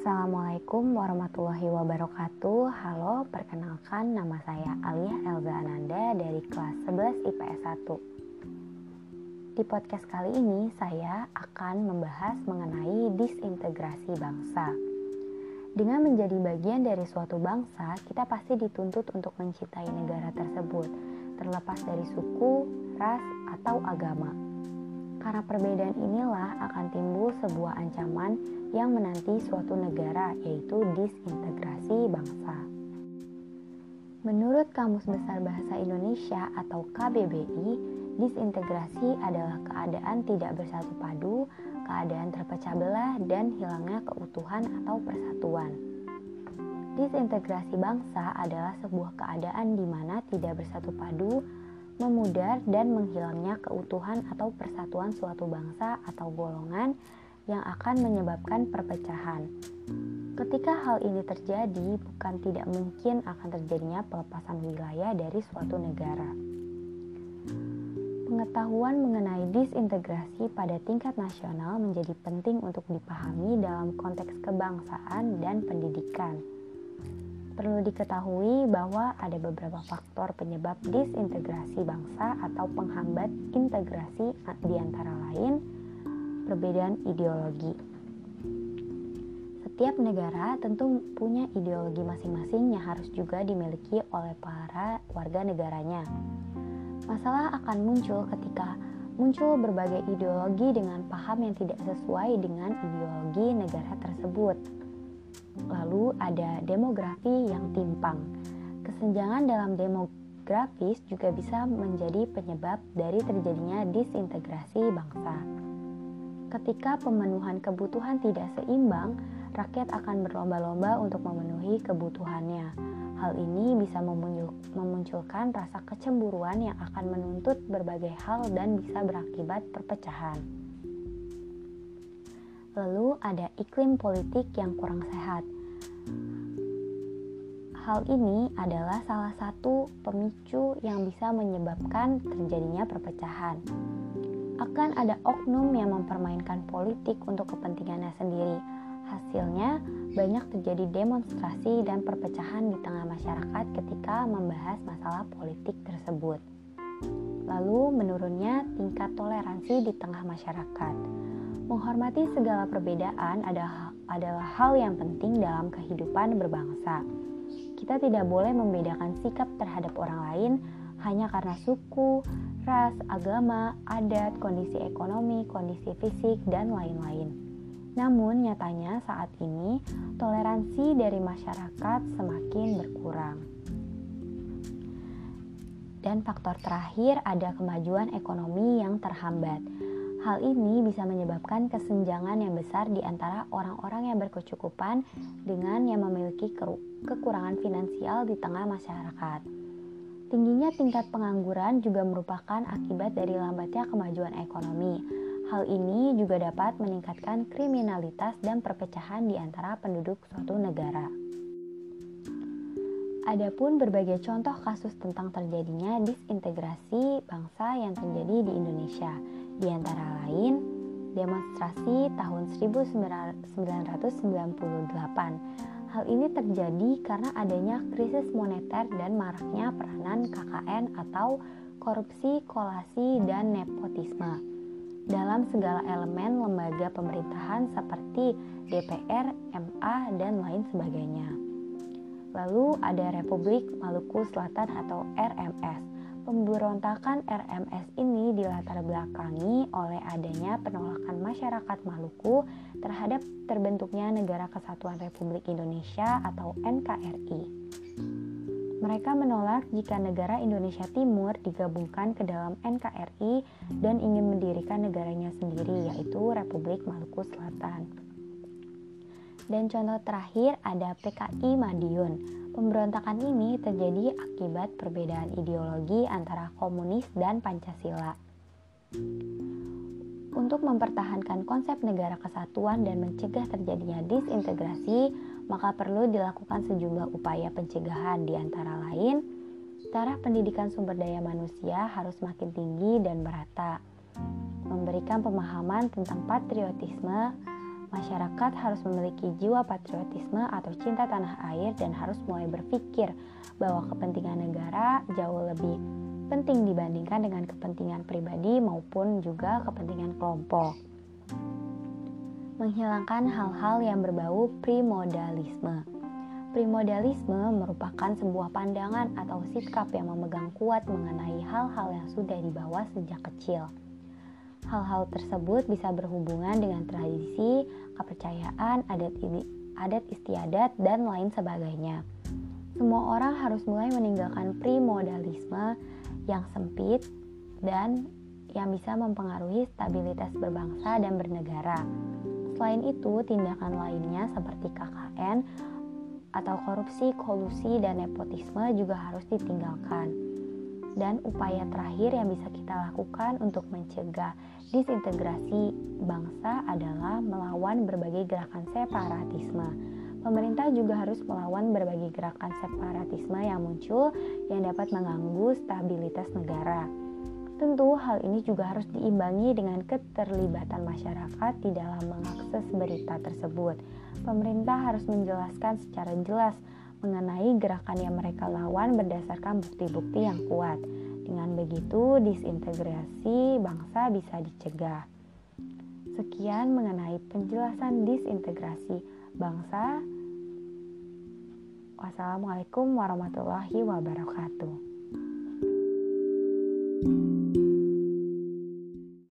Assalamualaikum warahmatullahi wabarakatuh. Halo, perkenalkan nama saya Alia Elza Ananda dari kelas 11 IPS 1 Di podcast kali ini saya akan membahas mengenai disintegrasi bangsa. Dengan menjadi bagian dari suatu bangsa, kita pasti dituntut untuk mencintai negara tersebut Terlepas dari suku, ras, atau agama karena perbedaan inilah akan timbul sebuah ancaman yang menanti suatu negara, yaitu disintegrasi bangsa. Menurut Kamus Besar Bahasa Indonesia atau KBBI, disintegrasi adalah keadaan tidak bersatu padu, keadaan terpecah belah, dan hilangnya keutuhan atau persatuan. Disintegrasi bangsa adalah sebuah keadaan di mana tidak bersatu padu, memudar dan menghilangnya keutuhan atau persatuan suatu bangsa atau golongan yang akan menyebabkan perpecahan. Ketika hal ini terjadi, bukan tidak mungkin akan terjadinya pelepasan wilayah dari suatu negara. Pengetahuan mengenai disintegrasi pada tingkat nasional menjadi penting untuk dipahami dalam konteks kebangsaan dan pendidikan. Perlu diketahui bahwa ada beberapa faktor penyebab disintegrasi bangsa atau penghambat integrasi di antara lain perbedaan ideologi. Setiap negara tentu punya ideologi masing-masing yang harus juga dimiliki oleh para warga negaranya. Masalah akan muncul ketika muncul berbagai ideologi dengan paham yang tidak sesuai dengan ideologi negara tersebut Lalu ada demografi yang timpang. Kesenjangan dalam demografis juga bisa menjadi penyebab dari terjadinya disintegrasi bangsa. Ketika pemenuhan kebutuhan tidak seimbang, rakyat akan berlomba-lomba untuk memenuhi kebutuhannya. Hal ini bisa memunculkan rasa kecemburuan yang akan menuntut berbagai hal dan bisa berakibat perpecahan. Lalu ada iklim politik yang kurang sehat. Hal ini adalah salah satu pemicu yang bisa menyebabkan terjadinya perpecahan. Akan ada oknum yang mempermainkan politik untuk kepentingannya sendiri. Hasilnya, banyak terjadi demonstrasi dan perpecahan di tengah masyarakat ketika membahas masalah politik tersebut. Lalu, menurunnya tingkat toleransi di tengah masyarakat Menghormati segala perbedaan adalah, hal yang penting dalam kehidupan berbangsa. Kita tidak boleh membedakan sikap terhadap orang lain hanya karena suku, ras, agama, adat, kondisi ekonomi, kondisi fisik, dan lain-lain. Namun, nyatanya saat ini toleransi dari masyarakat semakin berkurang. Dan faktor terakhir ada kemajuan ekonomi yang terhambat. Hal ini bisa menyebabkan kesenjangan yang besar di antara orang-orang yang berkecukupan dengan yang memiliki kekurangan finansial di tengah masyarakat. Tingginya tingkat pengangguran juga merupakan akibat dari lambatnya kemajuan ekonomi. Hal ini juga dapat meningkatkan kriminalitas dan perpecahan di antara penduduk suatu negara. Adapun berbagai contoh kasus tentang terjadinya disintegrasi bangsa yang terjadi di Indonesia di antara lain demonstrasi tahun 1998. Hal ini terjadi karena adanya krisis moneter dan maraknya peranan KKN atau korupsi, kolasi, dan nepotisme dalam segala elemen lembaga pemerintahan seperti DPR, MA, dan lain sebagainya. Lalu ada Republik Maluku Selatan atau RMS Pemberontakan RMS ini dilatar belakangi oleh adanya penolakan masyarakat Maluku terhadap terbentuknya Negara Kesatuan Republik Indonesia atau NKRI. Mereka menolak jika negara Indonesia Timur digabungkan ke dalam NKRI dan ingin mendirikan negaranya sendiri yaitu Republik Maluku Selatan. Dan contoh terakhir ada PKI Madiun Pemberontakan ini terjadi akibat perbedaan ideologi antara komunis dan Pancasila. Untuk mempertahankan konsep negara kesatuan dan mencegah terjadinya disintegrasi, maka perlu dilakukan sejumlah upaya pencegahan di antara lain, taraf pendidikan sumber daya manusia harus makin tinggi dan merata, memberikan pemahaman tentang patriotisme, Masyarakat harus memiliki jiwa patriotisme atau cinta tanah air dan harus mulai berpikir bahwa kepentingan negara jauh lebih penting dibandingkan dengan kepentingan pribadi maupun juga kepentingan kelompok. Menghilangkan hal-hal yang berbau primodalisme. Primodalisme merupakan sebuah pandangan atau sikap yang memegang kuat mengenai hal-hal yang sudah dibawa sejak kecil. Hal-hal tersebut bisa berhubungan dengan tradisi, kepercayaan, adat, adat istiadat, dan lain sebagainya. Semua orang harus mulai meninggalkan primodalisme yang sempit dan yang bisa mempengaruhi stabilitas berbangsa dan bernegara. Selain itu, tindakan lainnya seperti KKN atau korupsi, kolusi, dan nepotisme juga harus ditinggalkan. Dan upaya terakhir yang bisa kita lakukan untuk mencegah disintegrasi bangsa adalah melawan berbagai gerakan separatisme. Pemerintah juga harus melawan berbagai gerakan separatisme yang muncul yang dapat mengganggu stabilitas negara. Tentu hal ini juga harus diimbangi dengan keterlibatan masyarakat di dalam mengakses berita tersebut. Pemerintah harus menjelaskan secara jelas mengenai gerakan yang mereka lawan berdasarkan bukti-bukti yang kuat. Dengan begitu, disintegrasi bangsa bisa dicegah. Sekian mengenai penjelasan disintegrasi bangsa. Wassalamualaikum warahmatullahi wabarakatuh. thank you